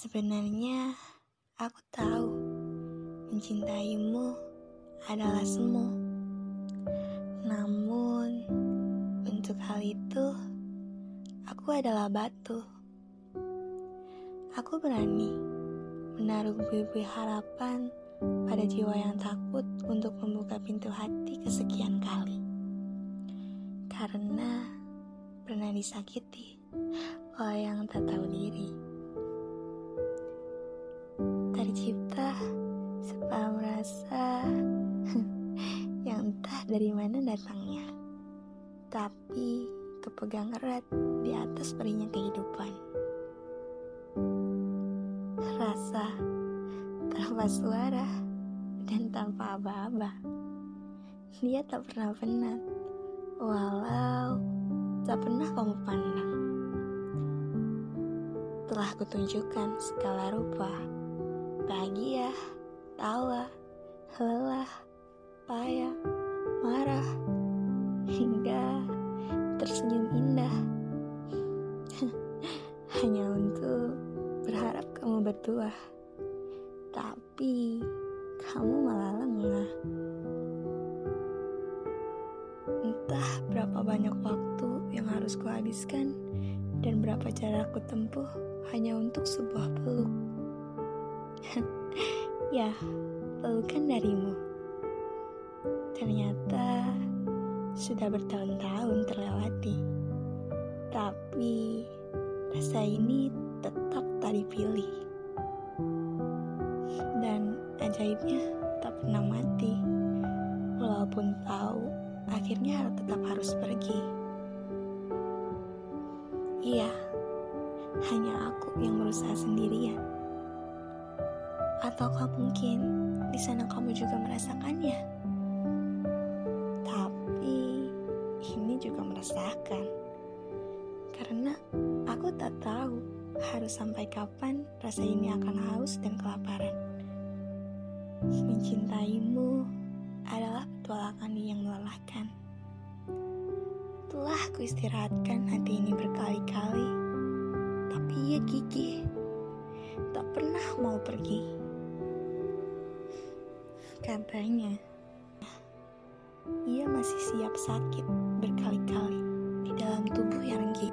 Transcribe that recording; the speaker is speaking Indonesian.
Sebenarnya aku tahu mencintaimu adalah semu. Namun untuk hal itu aku adalah batu. Aku berani menaruh buih-buih harapan pada jiwa yang takut untuk membuka pintu hati kesekian kali. Karena pernah disakiti oleh yang tak tahu diri tercipta sepaham rasa yang entah dari mana datangnya, tapi kepegang erat di atas perinya kehidupan. Rasa tanpa suara dan tanpa aba-aba. Dia tak pernah penat, walau tak pernah kamu pandang. Telah kutunjukkan segala rupa bahagia, tawa, lelah, payah, marah, hingga tersenyum indah. Hanya untuk berharap kamu berdua. Tapi kamu malah lengah. Entah berapa banyak waktu yang harus kuhabiskan dan berapa jarak ku tempuh hanya untuk sebuah peluk. ya, pelukan darimu. Ternyata sudah bertahun-tahun terlewati. Tapi rasa ini tetap tak dipilih. Dan ajaibnya tak pernah mati. Walaupun tahu akhirnya tetap harus pergi. Iya, hanya aku yang berusaha sendirian. Ataukah mungkin di sana kamu juga merasakannya? Tapi ini juga merasakan. Karena aku tak tahu harus sampai kapan rasa ini akan haus dan kelaparan. Mencintaimu adalah petualangan yang melelahkan. Telah kuistirahatkan hati ini berkali-kali, tapi ia gigih, tak pernah mau pergi. Katanya, ia masih siap sakit berkali-kali di dalam tubuh yang renggi.